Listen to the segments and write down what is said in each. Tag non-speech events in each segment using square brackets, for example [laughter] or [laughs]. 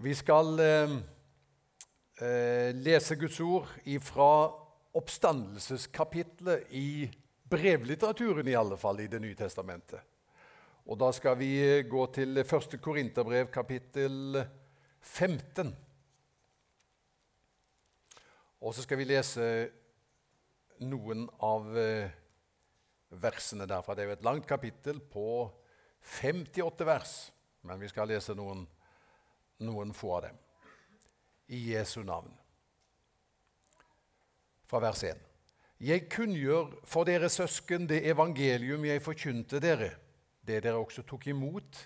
Vi skal eh, eh, lese Guds ord fra oppstandelseskapitlet i brevlitteraturen, i alle fall i Det nye testamentet. Og Da skal vi eh, gå til første Korinterbrev, kapittel 15. Og så skal vi lese noen av eh, versene derfra. Det er jo et langt kapittel på 58 vers, men vi skal lese noen noen få av dem. I Jesu navn. Fra vers 1. Jeg kunngjør for dere søsken det evangelium jeg forkynte dere, det dere også tok imot,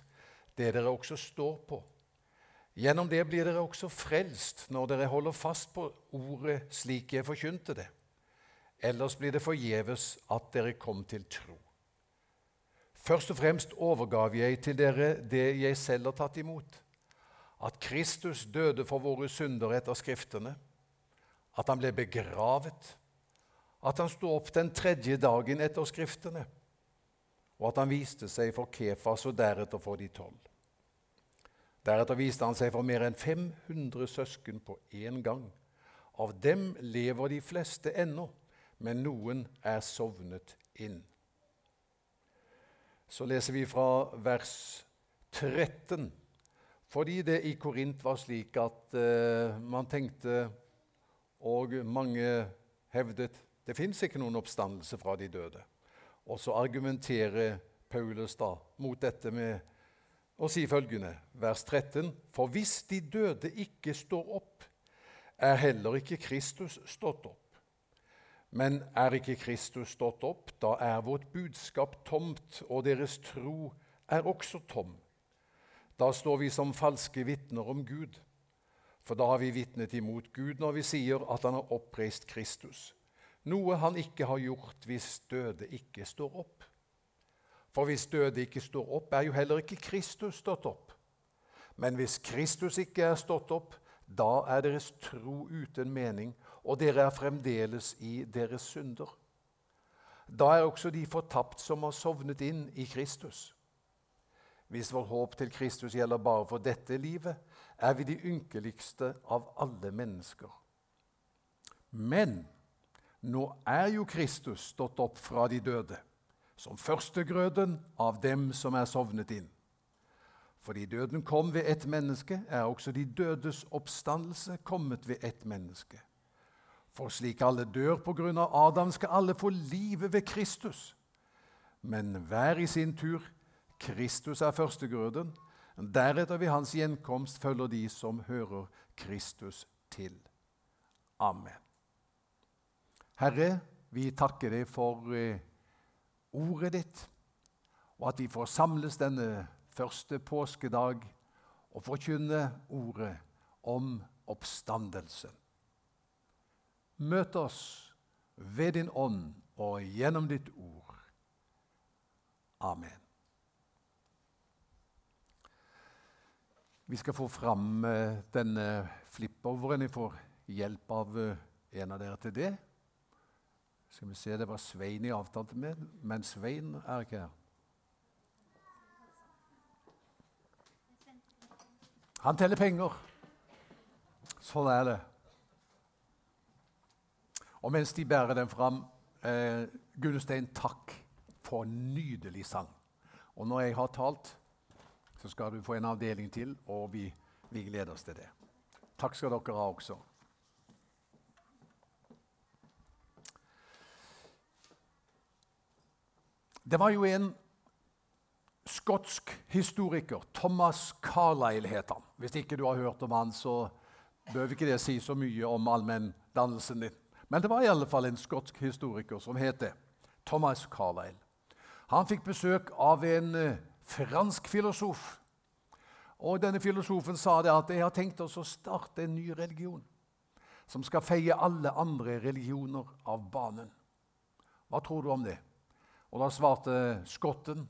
det dere også står på. Gjennom det blir dere også frelst når dere holder fast på ordet slik jeg forkynte det. Ellers blir det forgjeves at dere kom til tro. Først og fremst overgav jeg til dere det jeg selv har tatt imot at Kristus døde for våre synder etter Skriftene, at han ble begravet, at han sto opp den tredje dagen etter Skriftene, og at han viste seg for Kefas og deretter for de tolv. Deretter viste han seg for mer enn 500 søsken på én gang. Av dem lever de fleste ennå, men noen er sovnet inn. Så leser vi fra vers 13. Fordi det i Korint var slik at uh, man tenkte, og mange hevdet, det fins ikke noen oppstandelse fra de døde. Og så argumenterer Paulus da mot dette med å si følgende, vers 13.: For hvis de døde ikke står opp, er heller ikke Kristus stått opp. Men er ikke Kristus stått opp, da er vårt budskap tomt, og deres tro er også tom. Da står vi som falske vitner om Gud. For da har vi vitnet imot Gud når vi sier at han har oppreist Kristus. Noe han ikke har gjort hvis døde ikke står opp. For hvis døde ikke står opp, er jo heller ikke Kristus stått opp. Men hvis Kristus ikke er stått opp, da er deres tro uten mening, og dere er fremdeles i deres synder. Da er også de fortapt som har sovnet inn i Kristus. Hvis vårt håp til Kristus gjelder bare for dette livet, er vi de ynkeligste av alle mennesker. Men nå er jo Kristus stått opp fra de døde, som førstegrøden av dem som er sovnet inn. Fordi døden kom ved ett menneske, er også de dødes oppstandelse kommet ved ett menneske. For slik alle dør på grunn av Adam, skal alle få livet ved Kristus. Men hver i sin tur Kristus er førstegrøden. Deretter ved hans gjenkomst følger de som hører Kristus til. Amen. Herre, vi takker deg for eh, ordet ditt, og at vi får samles denne første påskedag og forkynne ordet om oppstandelsen. Møt oss ved din ånd og gjennom ditt ord. Amen. Vi skal få fram uh, denne flippoveren. Jeg får hjelp av uh, en av dere til det. Skal vi se, Det var Svein jeg avtalte med, men Svein er ikke her. Han teller penger. Sånn er det. Og mens de bærer den fram eh, Gunnestein, takk for en nydelig sang. Og når jeg har talt så skal du få en avdeling til, og vi, vi gleder oss til det. Takk skal dere ha også. Det var jo en skotsk historiker, Thomas Carlyle het han. Hvis ikke du har hørt om han, så bør ikke det si så mye om allmenndannelsen din. Men det var i alle fall en skotsk historiker som het det. Thomas Carlyle. Han fikk besøk av en eh, fransk filosof. Og denne filosofen sa det at jeg har tenkt oss å starte en ny religion som skal feie alle andre religioner av banen. Hva tror du om det? Og da svarte skotten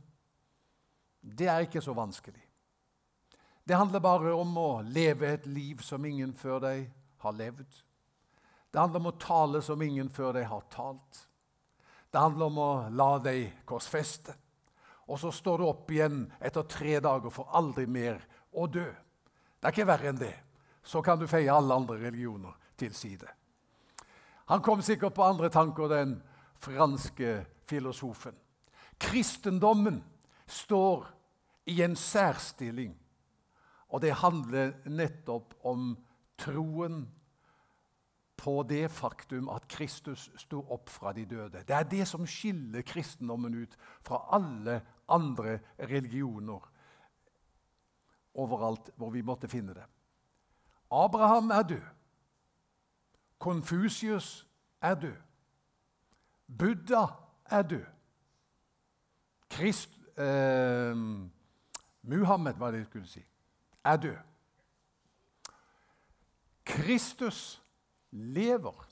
det er ikke så vanskelig. Det handler bare om å leve et liv som ingen før deg har levd. Det handler om å tale som ingen før deg har talt. Det handler om å la deg korsfeste og så står du opp igjen etter tre dager for aldri mer å dø. Det er ikke verre enn det. Så kan du feie alle andre religioner til side. Han kom sikkert på andre tanker, den franske filosofen. Kristendommen står i en særstilling, og det handler nettopp om troen på det faktum at Kristus sto opp fra de døde. Det er det som skiller kristendommen ut fra alle andre religioner overalt hvor vi måtte finne det. Abraham er død. Konfusius er død. Buddha er død. Krist, eh, Muhammed, hva det skulle si, er død. Kristus lever.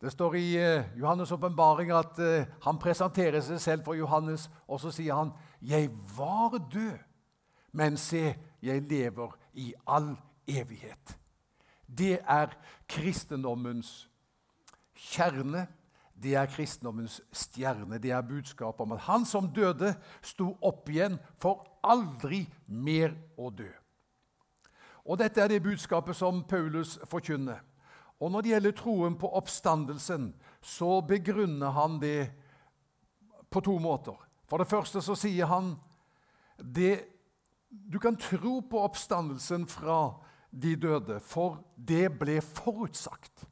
Det står i eh, Johannes' åpenbaring at eh, han presenterer seg selv for Johannes, og så sier han, 'Jeg var død, men se, jeg lever i all evighet'. Det er kristendommens kjerne. Det er kristendommens stjerne. Det er budskapet om at han som døde, sto opp igjen for aldri mer å dø. Og Dette er det budskapet som Paulus forkynner. Og Når det gjelder troen på oppstandelsen, så begrunner han det på to måter. For det første så sier han det, du kan tro på oppstandelsen fra de døde, for det ble forutsagt.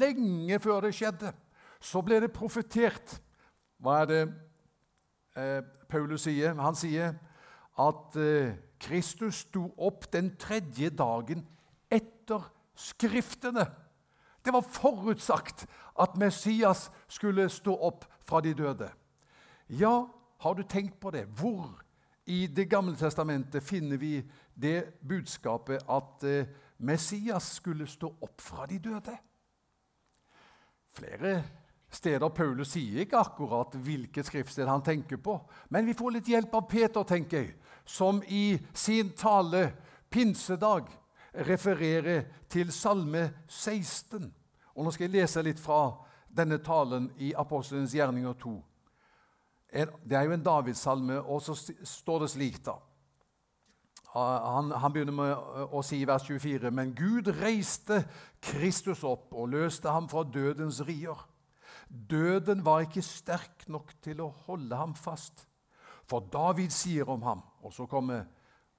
Lenge før det skjedde, så ble det profetert. Hva er det eh, Paulus sier? Han sier at eh, Kristus sto opp den tredje dagen etter Skriftene. Det var forutsagt at Messias skulle stå opp fra de døde. Ja, har du tenkt på det? Hvor i Det gamle testamentet finner vi det budskapet at eh, Messias skulle stå opp fra de døde? Flere steder Paulus sier ikke akkurat hvilket skriftsted han tenker på, men vi får litt hjelp av Peter, tenker jeg, som i sin tale pinsedag refererer til Salme 16. Og Nå skal jeg lese litt fra denne talen i Apostelens gjerninger 2. Det er jo en Davidssalme, og så står det slik, da. Han, han, begynner med å si i vers 24.: Men Gud reiste Kristus opp og løste ham fra dødens rier. Døden var ikke sterk nok til å holde ham fast. For David sier om ham Og så kommer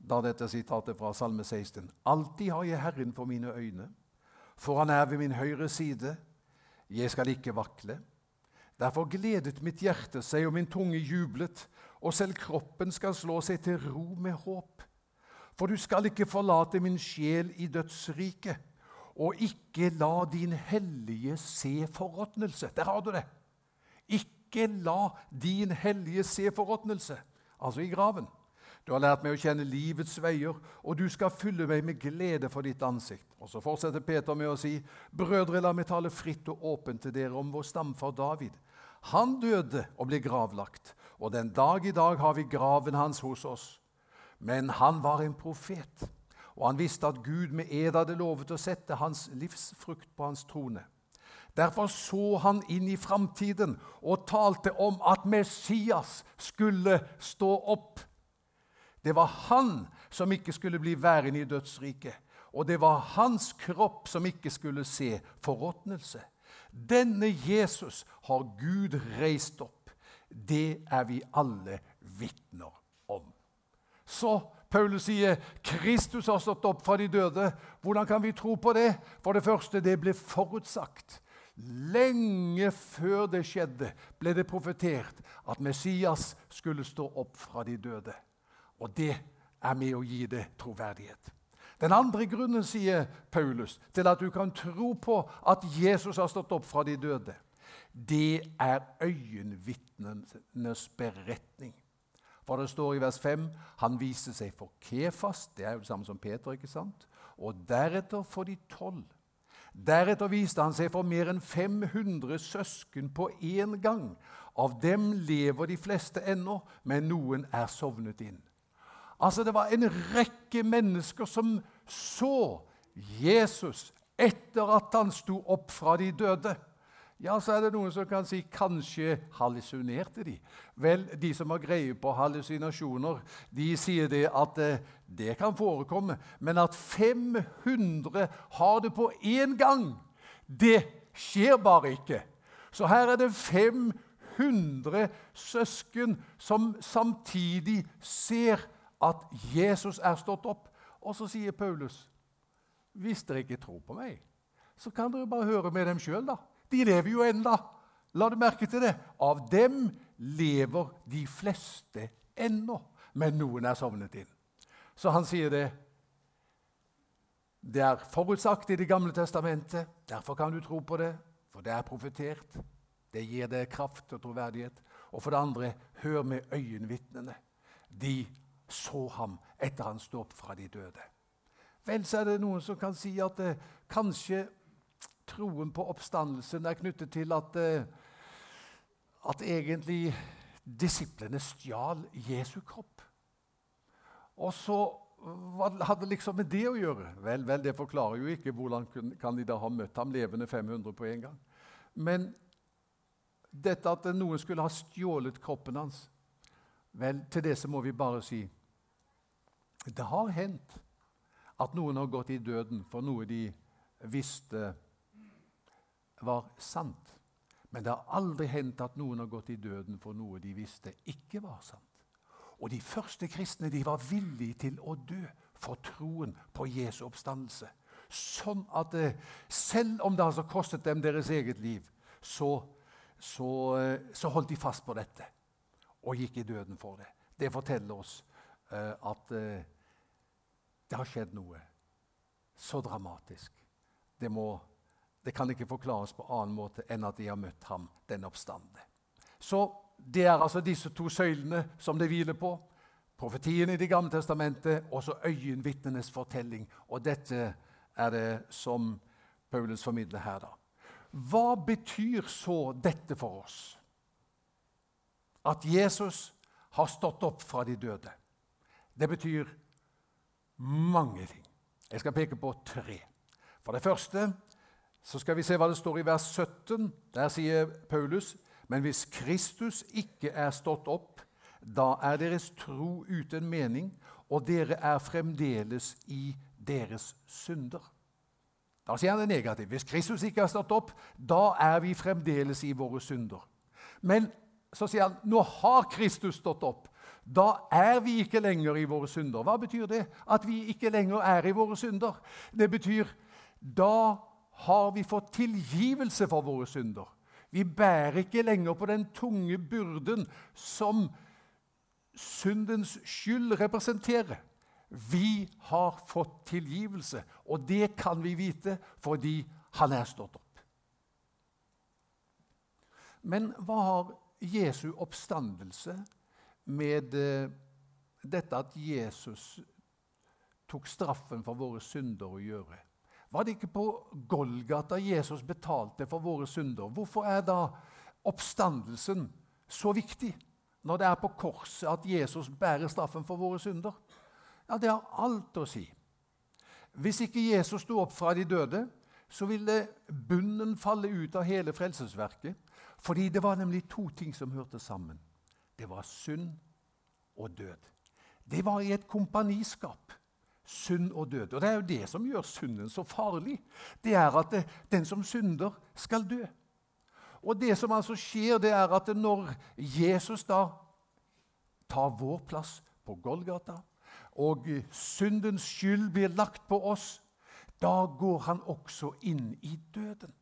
da dette sitatet fra Salme 16.: Alltid har jeg Herren for mine øyne, for han er ved min høyre side. Jeg skal ikke vakle. Derfor gledet mitt hjerte seg, og min tunge jublet, og selv kroppen skal slå seg til ro med håp. For du skal ikke forlate min sjel i dødsriket, og ikke la din hellige se forråtnelse. Der har du det! Ikke la din hellige se forråtnelse, altså i graven. Du har lært meg å kjenne livets veier, og du skal fylle meg med glede for ditt ansikt. Og Så fortsetter Peter med å si, Brødre, la meg tale fritt og åpent til dere om vår stamfar David. Han døde og ble gravlagt, og den dag i dag har vi graven hans hos oss. Men han var en profet, og han visste at Gud med ed hadde lovet å sette hans livsfrukt på hans trone. Derfor så han inn i framtiden og talte om at Messias skulle stå opp det var han som ikke skulle bli værende i dødsriket. Og det var hans kropp som ikke skulle se forråtnelse. Denne Jesus har Gud reist opp. Det er vi alle vitner om. Så Paulus sier Kristus har stått opp fra de døde. Hvordan kan vi tro på det? For det første, det ble forutsagt. Lenge før det skjedde, ble det profetert at Messias skulle stå opp fra de døde. Og det er med å gi det troverdighet. Den andre grunnen, sier Paulus, til at du kan tro på at Jesus har stått opp fra de døde, det er øyenvitnenes beretning. For det står i vers 5 han viste seg for Kefas, det er jo det samme som Peter, ikke sant? og deretter for de tolv. Deretter viste han seg for mer enn 500 søsken på én gang. Av dem lever de fleste ennå, men noen er sovnet inn. Altså, Det var en rekke mennesker som så Jesus etter at han sto opp fra de døde. Ja, så er det noen som kan si kanskje hallusinerte de. Vel, de som har greie på hallusinasjoner, de sier det at eh, det kan forekomme. Men at 500 har det på én gang, det skjer bare ikke. Så her er det 500 søsken som samtidig ser at Jesus er stått opp. Og så sier Paulus, hvis dere ikke tror på meg, så kan dere bare høre med dem sjøl, da. De lever jo enda. La du merke til det? Av dem lever de fleste ennå, men noen er sovnet inn. Så han sier det. Det er forutsagt i Det gamle testamentet. Derfor kan du tro på det, for det er profetert. Det gir deg kraft og troverdighet. Og for det andre, hør med øyenvitnene. De så ham etter han sto opp fra de døde. Vel, så er det noen som kan si at eh, kanskje troen på oppstandelsen er knyttet til at, eh, at egentlig disiplene stjal Jesu kropp. Og så hva hadde liksom med det å gjøre? Vel, vel, det forklarer jo ikke hvordan kan de da ha møtt ham levende 500 på en gang. Men dette at noen skulle ha stjålet kroppen hans Vel, til det så må vi bare si det har hendt at noen har gått i døden for noe de visste var sant. Men det har aldri hendt at noen har gått i døden for noe de visste ikke var sant. Og de første kristne de var villige til å dø for troen på Jesu oppstandelse. Sånn at eh, selv om det altså kostet dem deres eget liv, så, så, eh, så, holdt de fast på dette og gikk i døden for det. Det forteller oss at uh, det har skjedd noe så dramatisk. Det må det kan ikke forklares på annen måte enn at de har møtt ham, den oppstande. Så det er altså disse to søylene som det hviler på. Profetien i Det gamle testamentet og så øyenvitnenes fortelling. Og dette er det som Paulus formidler her. da. Hva betyr så dette for oss? At Jesus har stått opp fra de døde. Det betyr mange ting. Jeg skal peke på tre. For det første så skal vi se hva det står i vers 17. Der sier Paulus.: Men hvis Kristus ikke er stått opp, da er deres tro uten mening, og dere er fremdeles i deres synder. Da sier han det negativt. Hvis Kristus ikke er stått opp, da er vi fremdeles i våre synder. Men så sier han nå har Kristus stått opp. Da er vi ikke lenger i våre synder. Hva betyr det? At vi ikke lenger er i våre synder. Det betyr da har vi fått tilgivelse for våre synder. Vi bærer ikke lenger på den tunge byrden som syndens skyld representerer. Vi har fått tilgivelse, og det kan vi vite fordi han er stått opp. Men hva har Jesu oppstandelse med eh, dette at Jesus tok straffen for våre synder å gjøre? Var det ikke på Golgata Jesus betalte for våre synder? Hvorfor er da oppstandelsen så viktig når det er på korset at Jesus bærer straffen for våre synder? Ja, Det har alt å si. Hvis ikke Jesus sto opp fra de døde, så ville bunnen falle ut av hele frelsesverket. Fordi det var nemlig to ting som hørte sammen. Det var synd og død. Det var i et kompaniskap synd og død. Og Det er jo det som gjør synden så farlig. Det er at det, den som synder, skal dø. Og det som altså skjer, det er at når Jesus da tar vår plass på Golgata, og syndens skyld blir lagt på oss, da går han også inn i døden.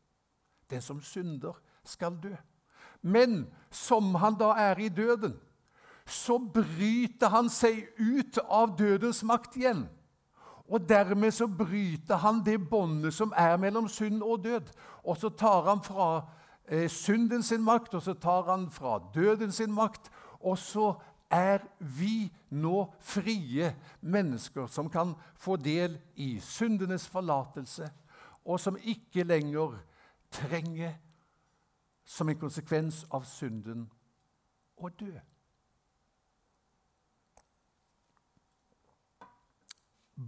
Den som synder, skal dø. Men som han da er i døden, så bryter han seg ut av dødens makt igjen. Og dermed så bryter han det båndet som er mellom synd og død. Og så tar han fra eh, synden sin makt, og så tar han fra døden sin makt. Og så er vi nå frie mennesker som kan få del i syndenes forlatelse, og som ikke lenger trenger, som en konsekvens av synden, å dø.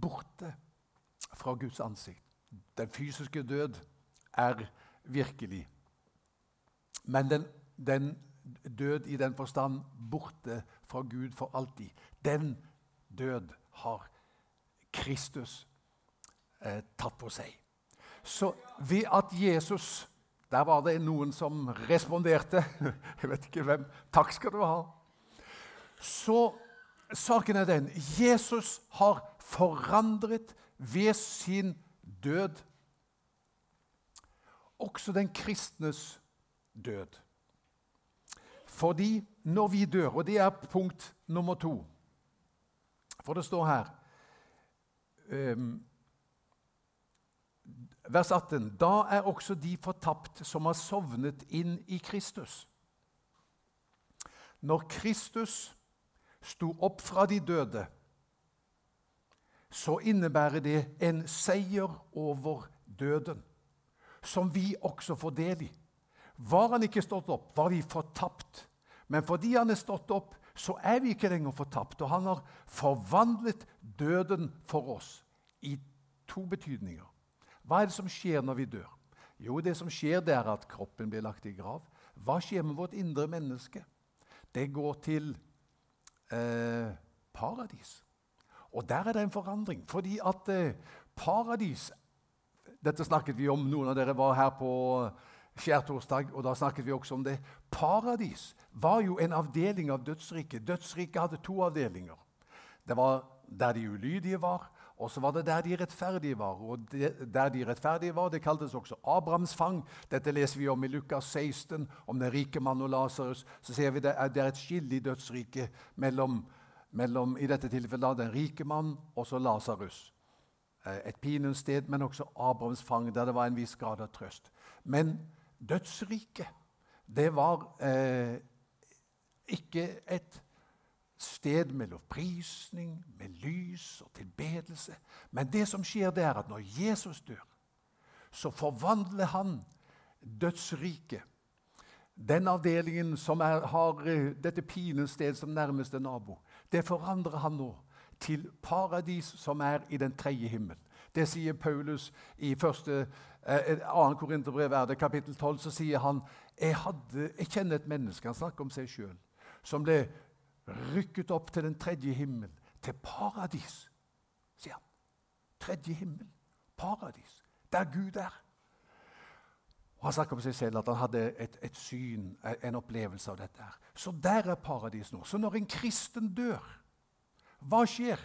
borte fra Guds ansikt. Den fysiske død er virkelig. Men den, den død i den forstand borte fra Gud for alltid. Den død har Kristus eh, tatt på seg. Så ved at Jesus Der var det noen som responderte. [laughs] Jeg vet ikke hvem. Takk skal du ha. Så saken er den Jesus har forandret ved sin død også den kristnes død. Fordi når vi dør, og det er punkt nummer to For det står her um, Vers 18.: Da er også de fortapt som har sovnet inn i Kristus. Når Kristus sto opp fra de døde, så innebærer det en seier over døden, som vi også får del i. Var han ikke stått opp, var vi fortapt. Men fordi han er stått opp, så er vi ikke lenger fortapt. Og han har forvandlet døden for oss i to betydninger. Hva er det som skjer når vi dør? Jo, det som skjer, det er at kroppen blir lagt i grav. Hva skjer med vårt indre menneske? Det går til eh, paradis. Og der er det en forandring. Fordi at eh, paradis Dette snakket vi om. Noen av dere var her på skjærtorsdag, og da snakket vi også om det. Paradis var jo en avdeling av dødsriket. Dødsriket hadde to avdelinger. Det var der de ulydige var, og så var det der de rettferdige var. Og det, Der de rettferdige var, det kaltes også Abrahams fang. Dette leser vi om i Lukas 16, om den rike mann og Lasarus. Så ser vi det det er et skille i dødsriket mellom, mellom, i dette tilfellet den rike mann og så Lasarus. Eh, et pinens sted, men også Abrahams fang, der det var en viss grad av trøst. Men dødsriket, det var eh, ikke et sted med lovprisning, med lys og tilbedelse. Men det som skjer, det er at når Jesus dør, så forvandler han dødsriket. Den avdelingen som er, har eh, dette pinens som nærmeste nabo, det forandrer han nå til paradis som er i den tredje himmel. Det sier Paulus i første, eh, 2. Korinterbrev, er kapittel 12. Så sier han jeg, hadde, jeg kjenner et menneske, han snakker om seg sjøl, som ble rykket opp til den tredje himmel, til paradis, sier han. Tredje himmel, paradis, der Gud er. Og Han snakker om seg selv at han hadde et, et syn, en opplevelse av dette. her. Så der er paradis nå. Så når en kristen dør, hva skjer?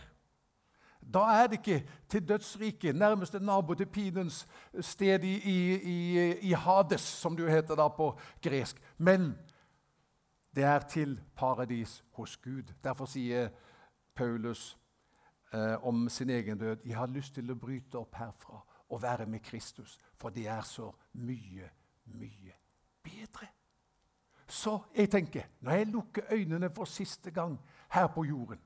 Da er det ikke til dødsriket, nærmeste nabo til pinens sted i, i, i, Hades, som det heter da på gresk. Men det er til paradis hos Gud. Derfor sier Paulus eh, om sin egen død Jeg har lyst til å bryte opp herfra og være med Kristus, for det er så mye, mye bedre. Så jeg tenker, når jeg lukker øynene for siste gang her på jorden,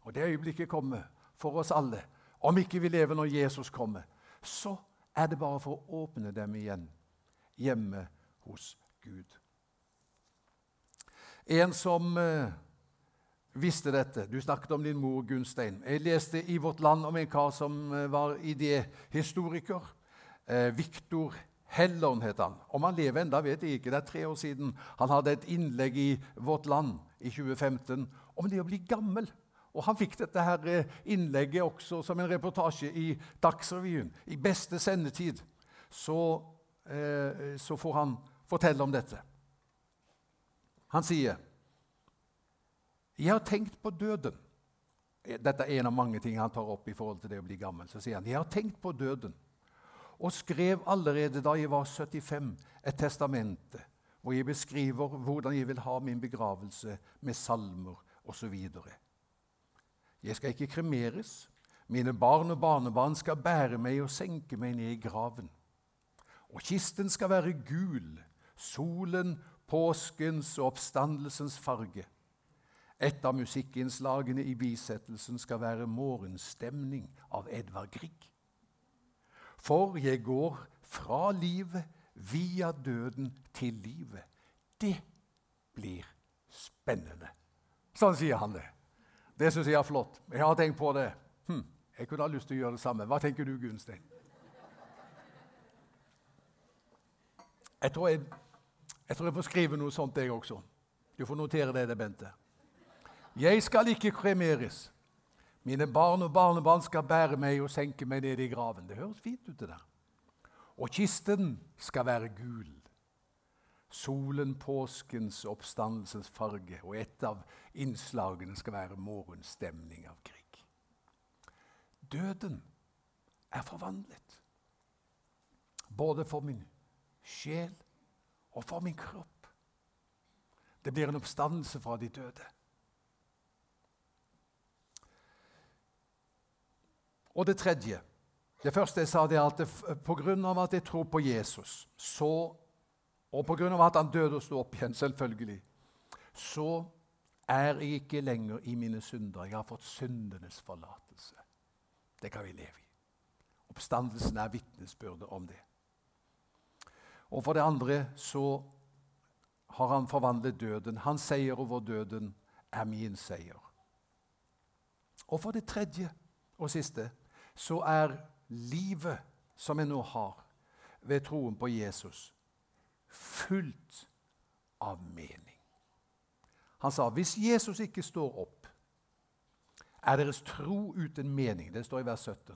og det øyeblikket kommer for oss alle, om ikke vi lever når Jesus kommer, så er det bare for å åpne dem igjen hjemme hos Gud. En som eh, visste dette Du snakket om din mor Gunstein. Jeg leste i Vårt Land om en kar som eh, var idéhistoriker. Eh, Viktor Hellern het han. Om han lever enda vet jeg ikke. Det er tre år siden han hadde et innlegg i Vårt Land i 2015 om det å bli gammel. Og Han fikk dette her eh, innlegget også som en reportasje i Dagsrevyen. I beste sendetid så, så får han fortelle om dette. Han sier, 'Jeg har tenkt på døden.' Dette er en av mange ting han tar opp i forhold til det å bli gammel. Så sier han, 'Jeg har tenkt på døden' og skrev allerede da jeg var 75, et testamente hvor jeg beskriver hvordan jeg vil ha min begravelse med salmer osv. Jeg skal ikke kremeres. Mine barn og barnebarn skal bære meg og senke meg ned i graven. Og kisten skal være gul, solen påskens og oppstandelsens farge. Et av musikkinnslagene i bisettelsen skal være 'Morgenstemning' av Edvard Grieg. For jeg går fra livet via døden til livet. Det blir spennende. Sånn sier han det. Det syns jeg er flott. Jeg har tenkt på det. Hm, jeg kunne ha lyst til å gjøre det samme. Hva tenker du, Gunstein? Jeg tror jeg Jeg tror jeg får skrive noe sånt, jeg også. Du får notere det, det Bente. Jeg skal ikke kremeres. Mine barn og barnebarn skal bære meg og senke meg ned i graven. Det høres fint ut, det der. Og kisten skal være gul. Solen, påskens, oppstandelsens farge, og et av innslagene skal være morgenstemning av krig. Døden er forvandlet, både for min sjel og for min kropp. Det blir en oppstandelse fra de døde. Og det tredje Det første jeg sa, det er at pga. at jeg tror på Jesus, så, og pga. at han døde og sto opp igjen, selvfølgelig, så er jeg ikke lenger i mine synder. Jeg har fått syndenes forlatelse. Det kan vi leve i. Oppstandelsen er vitnesbyrde om det. Og for det andre så har han forvandlet døden. Hans seier over døden er min seier. Og for det tredje og siste så er livet som jeg nå har ved troen på Jesus, fullt av mening. Han sa hvis Jesus ikke står opp, er deres tro uten mening. Det står i vers 17.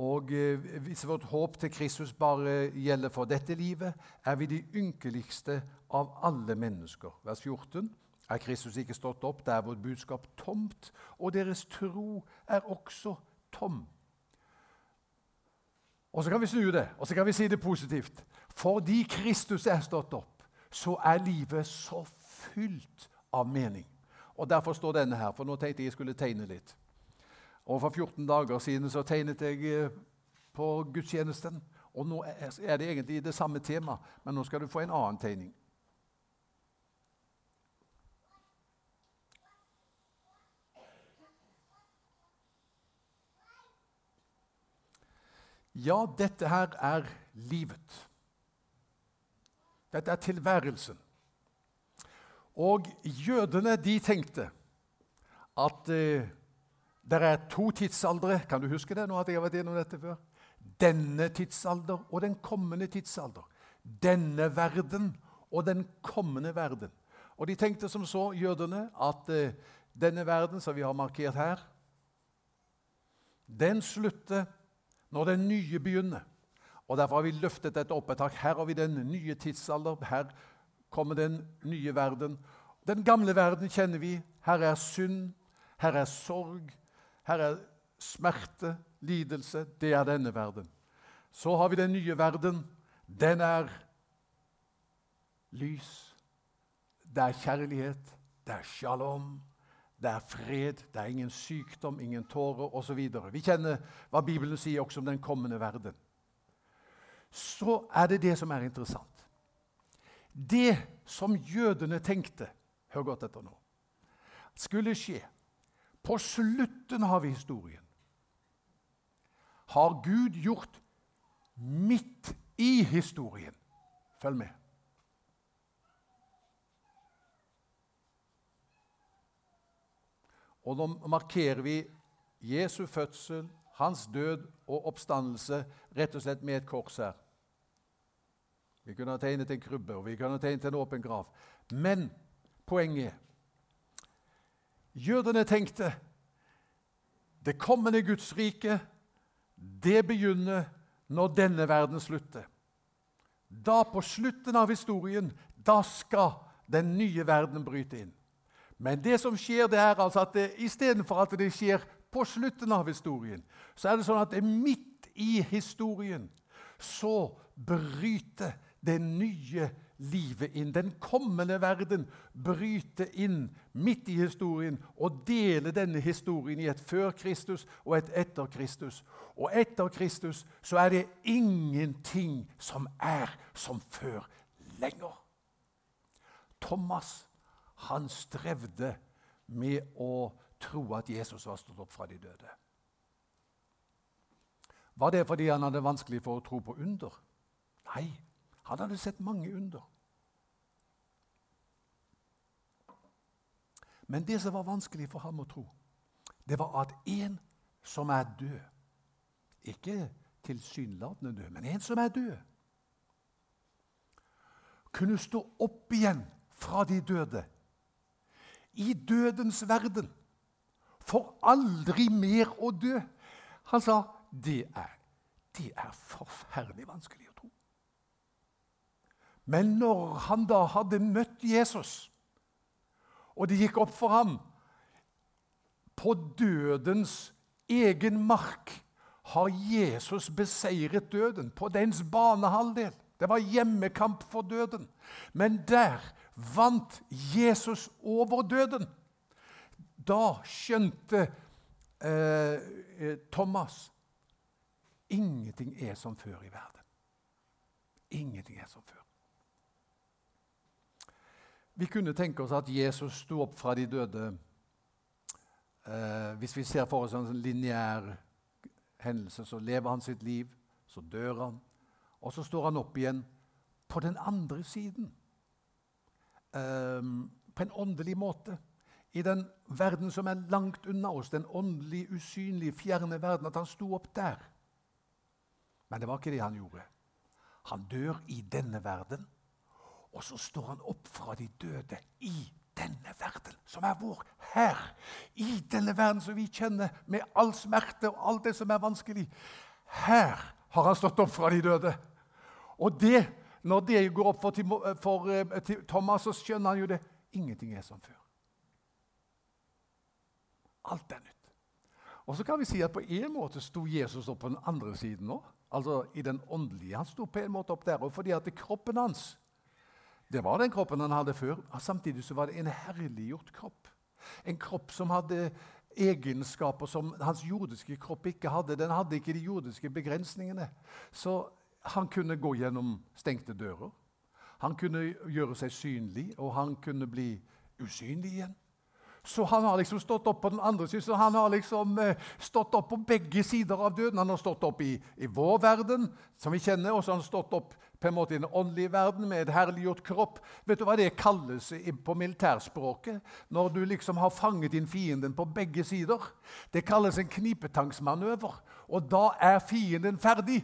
Og eh, hvis vårt håp til Kristus bare gjelder for dette livet, er vi de ynkeligste av alle mennesker. Vers 14. Er Kristus ikke stått opp, da er vårt budskap tomt, og deres tro er også tom. Og så kan vi snu det, og så kan vi si det positivt. Fordi Kristus er stått opp, så er livet så fylt av mening. Og Derfor står denne her, for nå tenkte jeg jeg skulle tegne litt. Og For 14 dager siden så tegnet jeg eh, på gudstjenesten. Og nå er det egentlig det samme tema, men nå skal du få en annen tegning. Ja, dette her er livet. Dette er tilværelsen. Og jødene de tenkte at eh, det er to tidsaldre. Kan du huske det? nå at jeg har vært innom dette før? Denne tidsalder og den kommende tidsalder. Denne verden og den kommende verden. Og de tenkte som så, jødene, at eh, denne verden som vi har markert her, den slutter når den nye begynner. Og Derfor har vi løftet dette opp et tak. Her har vi den nye tidsalder. Her kommer den nye verden. Den gamle verden kjenner vi. Her er synd, her er sorg, her er smerte, lidelse. Det er denne verden. Så har vi den nye verden. Den er lys. Det er kjærlighet. Det er shalom det er fred, det er ingen sykdom, ingen tårer osv. Vi kjenner hva Bibelen sier også om den kommende verden. Så er det det som er interessant. Det som jødene tenkte Hør godt etter nå. Skulle skje på slutten av historien. Har Gud gjort midt i historien. Følg med. Og nå markerer vi Jesu fødsel, hans død og oppstandelse rett og slett med et kors her. Vi kunne ha tegnet en krybbe, og vi kunne ha tegnet en åpen grav. Men poenget Jødene tenkte det kommende Guds rike, det begynner når denne verden slutter. Da, på slutten av historien, da skal den nye verden bryte inn. Men det som skjer, det er altså at istedenfor at det skjer på slutten av historien, så er det sånn at det midt i historien så bryter det nye livet inn. Den kommende verden bryter inn midt i historien og deler denne historien i et før Kristus og et etter Kristus. Og etter Kristus så er det ingenting som er som før lenger. Thomas han strevde med å tro at Jesus var stått opp fra de døde. Var det fordi han hadde vanskelig for å tro på under? Nei, han hadde sett mange under. Men det som var vanskelig for ham å tro, det var at en som er død Ikke tilsynelatende død, men en som er død kunne stå opp igjen fra de døde. I dødens verden. For aldri mer å dø. Han sa det er, det er forferdelig vanskelig å tro. Men når han da hadde møtt Jesus, og det gikk opp for ham På dødens egen mark har Jesus beseiret døden, på dens banehalvdel. Det var hjemmekamp for døden. Men der vant Jesus over døden. Da skjønte eh, eh, Thomas ingenting er som før i verden. Ingenting er som før. Vi kunne tenke oss at Jesus sto opp fra de døde eh, Hvis vi ser for oss en sånn lineær hendelse, så lever han sitt liv, så dør han, og så står han opp igjen på den andre siden. Eh, på en åndelig måte. I den verden som er langt unna oss, den åndelige, usynlige, fjerne verden. At han sto opp der. Men det var ikke det han gjorde. Han dør i denne verden, og så står han opp fra de døde i denne verden, som er vår. Her, i denne verden som vi kjenner, med all smerte og alt det som er vanskelig. Her har han stått opp fra de døde. Og det, når det går opp for, for uh, Thomas, så skjønner han jo det. Ingenting er som før. Alt er nytt. Og så kan vi si at på en måte sto Jesus opp på den andre siden nå. Altså i den åndelige. Han sto på en måte opp der, og fordi at kroppen hans det var den kroppen han hadde før. Samtidig så var det en herliggjort kropp. En kropp som hadde egenskaper som hans jordiske kropp ikke hadde. Den hadde ikke de jordiske begrensningene. Så han kunne gå gjennom stengte dører. Han kunne gjøre seg synlig, og han kunne bli usynlig igjen. Så han har liksom stått opp på den andre siden, så han har liksom eh, stått opp på begge sider av døden. Han har stått opp i, i vår verden, som vi kjenner, og så har han stått opp på en måte i den åndelige verden med et herliggjort kropp. Vet du hva det kalles på militærspråket? Når du liksom har fanget inn fienden på begge sider. Det kalles en knipetangsmanøver. Og da er fienden ferdig.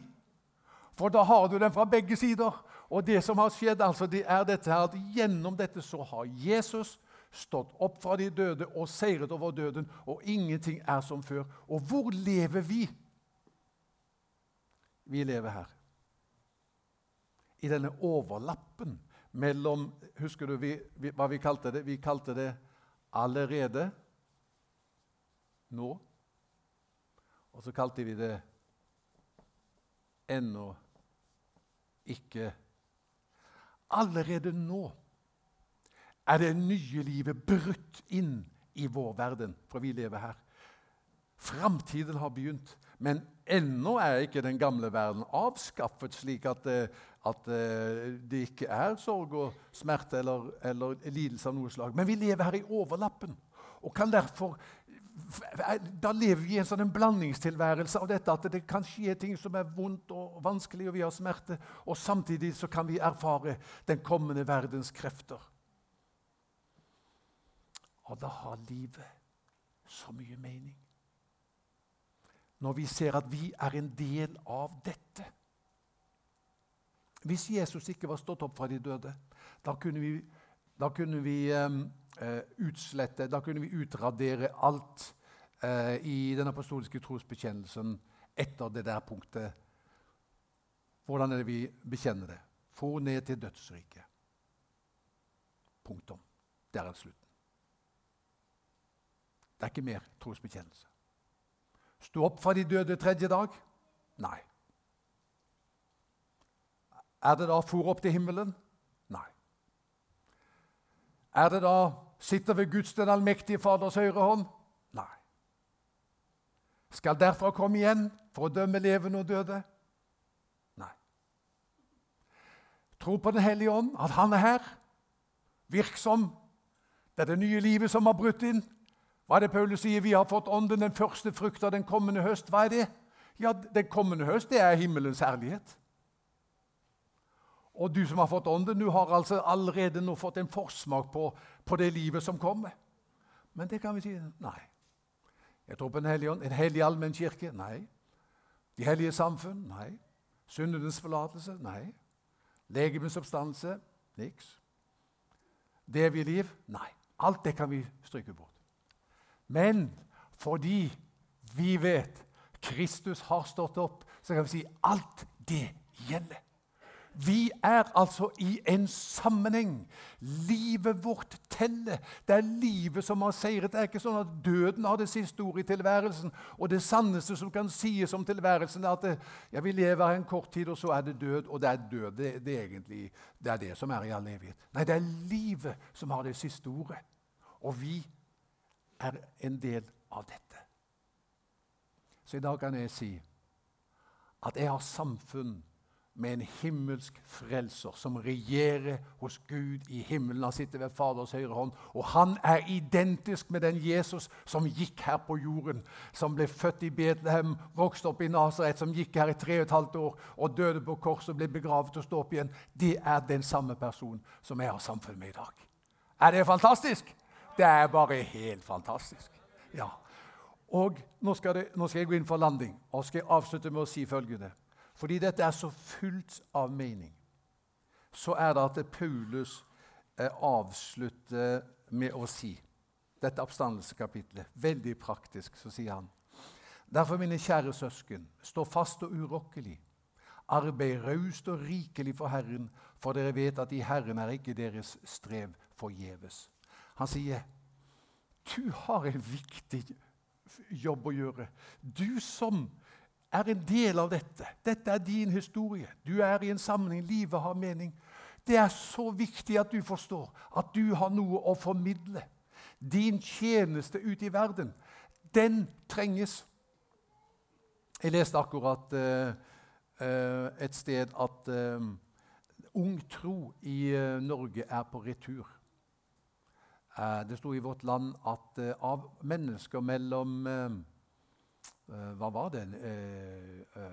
For da har du den fra begge sider. Og det som har skjedd, altså, det er dette her, at gjennom dette så har Jesus stått opp fra de døde og seiret over døden, og ingenting er som før. Og hvor lever vi? Vi lever her. I denne overlappen mellom Husker du vi, vi, hva vi kalte det? Vi kalte det 'allerede nå'. Og så kalte vi det 'ennå ikke'. Allerede nå er det nye livet brutt inn i vår verden, for vi lever her. Framtiden har begynt, men ennå er ikke den gamle verden avskaffet, slik at, eh, at eh, det ikke er sorg og smerte eller, eller lidelse av noe slag. Men vi lever her i overlappen og kan derfor da lever vi i en sånn blandingstilværelse av dette at det kan skje ting som er vondt og vanskelig, og vi har smerte, og samtidig så kan vi erfare den kommende verdens krefter. Og da har livet så mye mening. Når vi ser at vi er en del av dette. Hvis Jesus ikke var stått opp fra de døde, da kunne vi, da kunne vi um, utslette, da kunne vi utradere alt uh, i den apostoliske trosbekjennelsen etter det der punktet. Hvordan er det vi bekjenner det? Få ned til dødsriket. Punktum. Der er slutten. slutt. Det er ikke mer trosbekjennelse. Stå opp fra de døde tredje dag? Nei. Er det da for opp til himmelen? Nei. Er det da sitter ved Guds den allmektige Faders høyre hånd? Nei. Skal derfra komme igjen for å dømme levende og døde? Nei. Tro på Den hellige ånd, at Han er her, virksom. Det er det nye livet som har brutt inn. Hva er det Paulus sier? Vi har fått ånden, den første frukt av den kommende høst. Hva er det? Ja, Den kommende høst det er himmelens herlighet. Og du som har fått ånden, du har altså allerede nå fått en forsmak på, på det livet som kommer. Men det kan vi si nei. Jeg tror på En hellig ånd. En hellig allmennkirke? Nei. De hellige samfunn? Nei. Syndenes forlatelse? Nei. Legemens oppstandelse? Niks. Det evige liv? Nei. Alt det kan vi stryke bort. Men fordi vi vet Kristus har stått opp, så kan vi si alt det gjelder. Vi er altså i en sammenheng. Livet vårt teller. Det er livet som har seiret. Det er ikke sånn at døden har det siste ordet i tilværelsen. Og det sanneste som kan sies om tilværelsen, er at det, ja, vi lever en kort tid, og så er det død. Og det er død. Det, det, egentlig det er det som er i all evighet. Nei, det er livet som har det siste ordet. Og vi er en del av dette. Så i dag kan jeg si at jeg har samfunn med en himmelsk frelser som regjerer hos Gud i himmelen. Han sitter ved Faders høyre hånd, og han er identisk med den Jesus som gikk her på jorden, som ble født i Betlehem, vokste opp i Nasaret, som gikk her i tre og et halvt år og døde på korset, ble begravet og stå opp igjen. Det er den samme person som jeg har samfunn med i dag. Er det fantastisk? Det er bare helt fantastisk. Ja. Og nå skal, det, nå skal jeg gå inn for landing og skal jeg avslutte med å si følgende. Fordi dette er så fullt av mening, så er det at Paulus eh, avslutter med å si dette oppstandelseskapitlet. Veldig praktisk, så sier han. Derfor, mine kjære søsken, stå fast og urokkelig. Arbeid raust og rikelig for Herren, for dere vet at i Herren er ikke deres strev forgjeves. Han sier, du har en viktig jobb å gjøre. Du som er en del av dette. Dette er din historie. Du er i en sammenheng. Livet har mening. Det er så viktig at du forstår at du har noe å formidle. Din tjeneste ute i verden, den trenges. Jeg leste akkurat uh, uh, et sted at uh, ung tro i Norge er på retur. Det sto i Vårt Land at av mennesker mellom Eh, hva var det,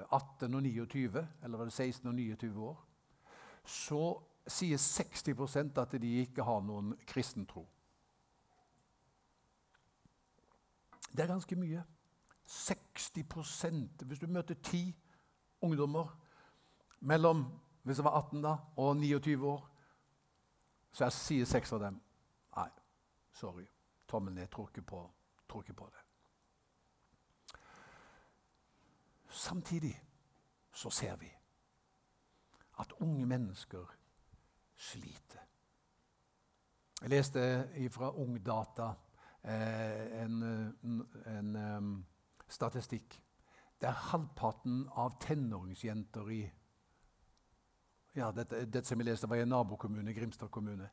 18 eh, og 29, eller var det 16 og 29 år, så sier 60% at de ikke har noen kristen tro. Det er ganske mye. 60% Hvis du møter ti ungdommer mellom hvis jeg var 18 da, og 29 år, så jeg sier seks av dem sorry. Tommelen er trukket på, trukket på det. Samtidig så ser vi at unge mennesker sliter. Jeg leste fra Ungdata en, en, en um, statistikk der halvparten av tenåringsjenter i ja, dette, dette, som jeg leste var i en nabokommune, Grimstad kommune.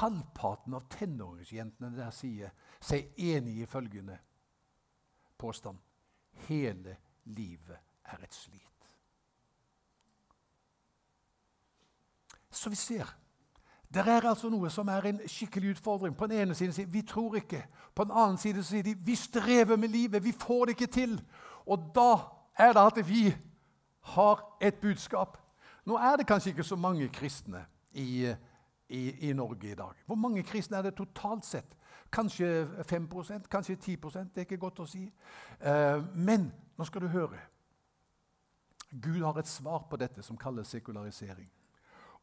Halvparten av tenåringsjentene der sier seg enig i følgende påstand. Hele livet er et slit. Så vi ser det er altså noe som er en skikkelig utfordring. På den ene siden sier vi tror ikke. På den andre siden sier de vi strever med livet, vi får det ikke til. Og da er det at vi har et budskap. Nå er det kanskje ikke så mange kristne i, i, i Norge i dag. Hvor mange kristne er det totalt sett? Kanskje 5% kanskje 10 Det er ikke godt å si. Uh, men nå skal du høre. Gud har et svar på dette som kalles sekularisering.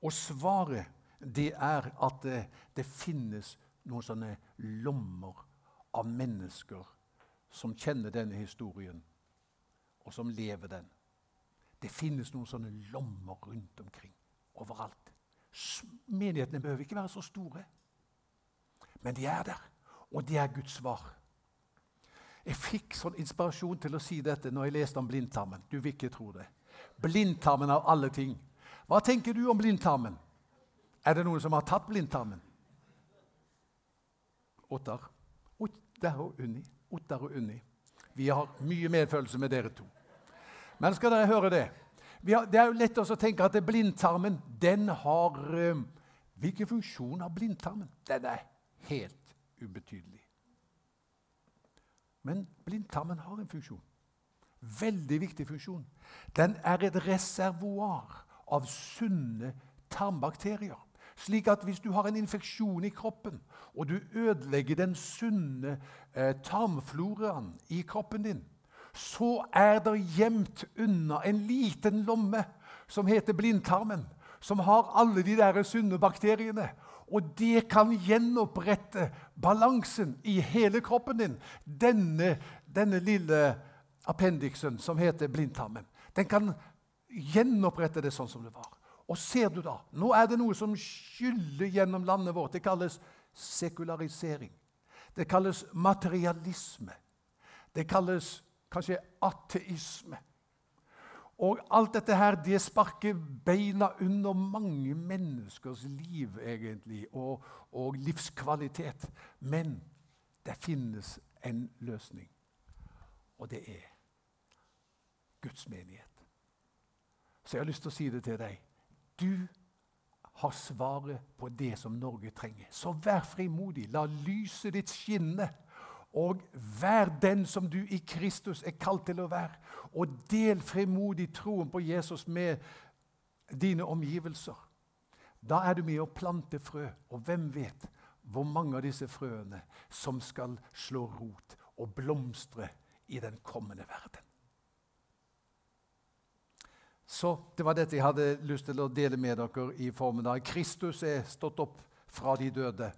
Og svaret det er at det, det finnes noen sånne lommer av mennesker som kjenner denne historien, og som lever den. Det finnes noen sånne lommer rundt omkring overalt. Menighetene behøver ikke være så store, men de er der, og det er Guds svar. Jeg fikk sånn inspirasjon til å si dette når jeg leste om blindtarmen. Du vil ikke tro det. Blindtarmen av alle ting. Hva tenker du om blindtarmen? Er det noen som har tatt blindtarmen? Ottar. Ottar og Unni. Ottar og Unni. Vi har mye medfølelse med dere to. Men skal dere høre det? Har, det er jo lett å tenke at blindtarmen den har øh, Hvilken funksjon har blindtarmen? Den er helt ubetydelig. Men blindtarmen har en funksjon. Veldig viktig funksjon. Den er et reservoar av sunne tarmbakterier. Slik at hvis du har en infeksjon i kroppen, og du ødelegger den sunne eh, tarmfloraen i kroppen din, så er det gjemt unna en liten lomme som heter blindtarmen, som har alle de der sunne bakteriene. Og det kan gjenopprette balansen i hele kroppen din. Denne, denne lille appendiksen som heter blindtarmen. Den kan gjenopprette det sånn som det var. Og ser du da, Nå er det noe som skyller gjennom landet vårt. Det kalles sekularisering. Det kalles materialisme. Det kalles kanskje ateisme. Og alt dette her, det sparker beina under mange menneskers liv, egentlig, og, og livskvalitet. Men det finnes en løsning, og det er Guds menighet. Så jeg har lyst til å si det til deg. Du har svaret på det som Norge trenger. Så vær frimodig. La lyset ditt skinne. Og vær den som du i Kristus er kalt til å være. Og del frimodig troen på Jesus med dine omgivelser. Da er du med å plante frø, og hvem vet hvor mange av disse frøene som skal slå rot og blomstre i den kommende verden. Så det var dette jeg hadde lyst til å dele med dere i formiddag. Kristus er stått opp fra de døde.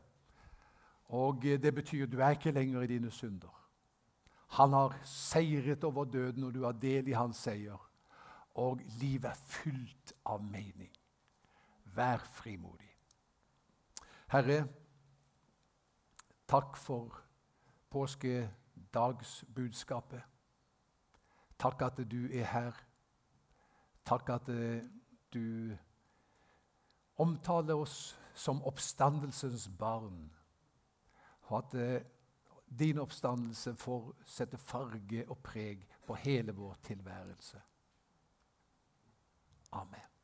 Og det betyr at du er ikke lenger i dine synder. Han har seiret over døden, og du har del i hans seier. Og livet er fylt av mening. Vær frimodig. Herre, takk for påskedagsbudskapet. Takk at du er her. Takk at eh, du omtaler oss som oppstandelsens barn. Og at eh, din oppstandelse får sette farge og preg på hele vår tilværelse. Amen.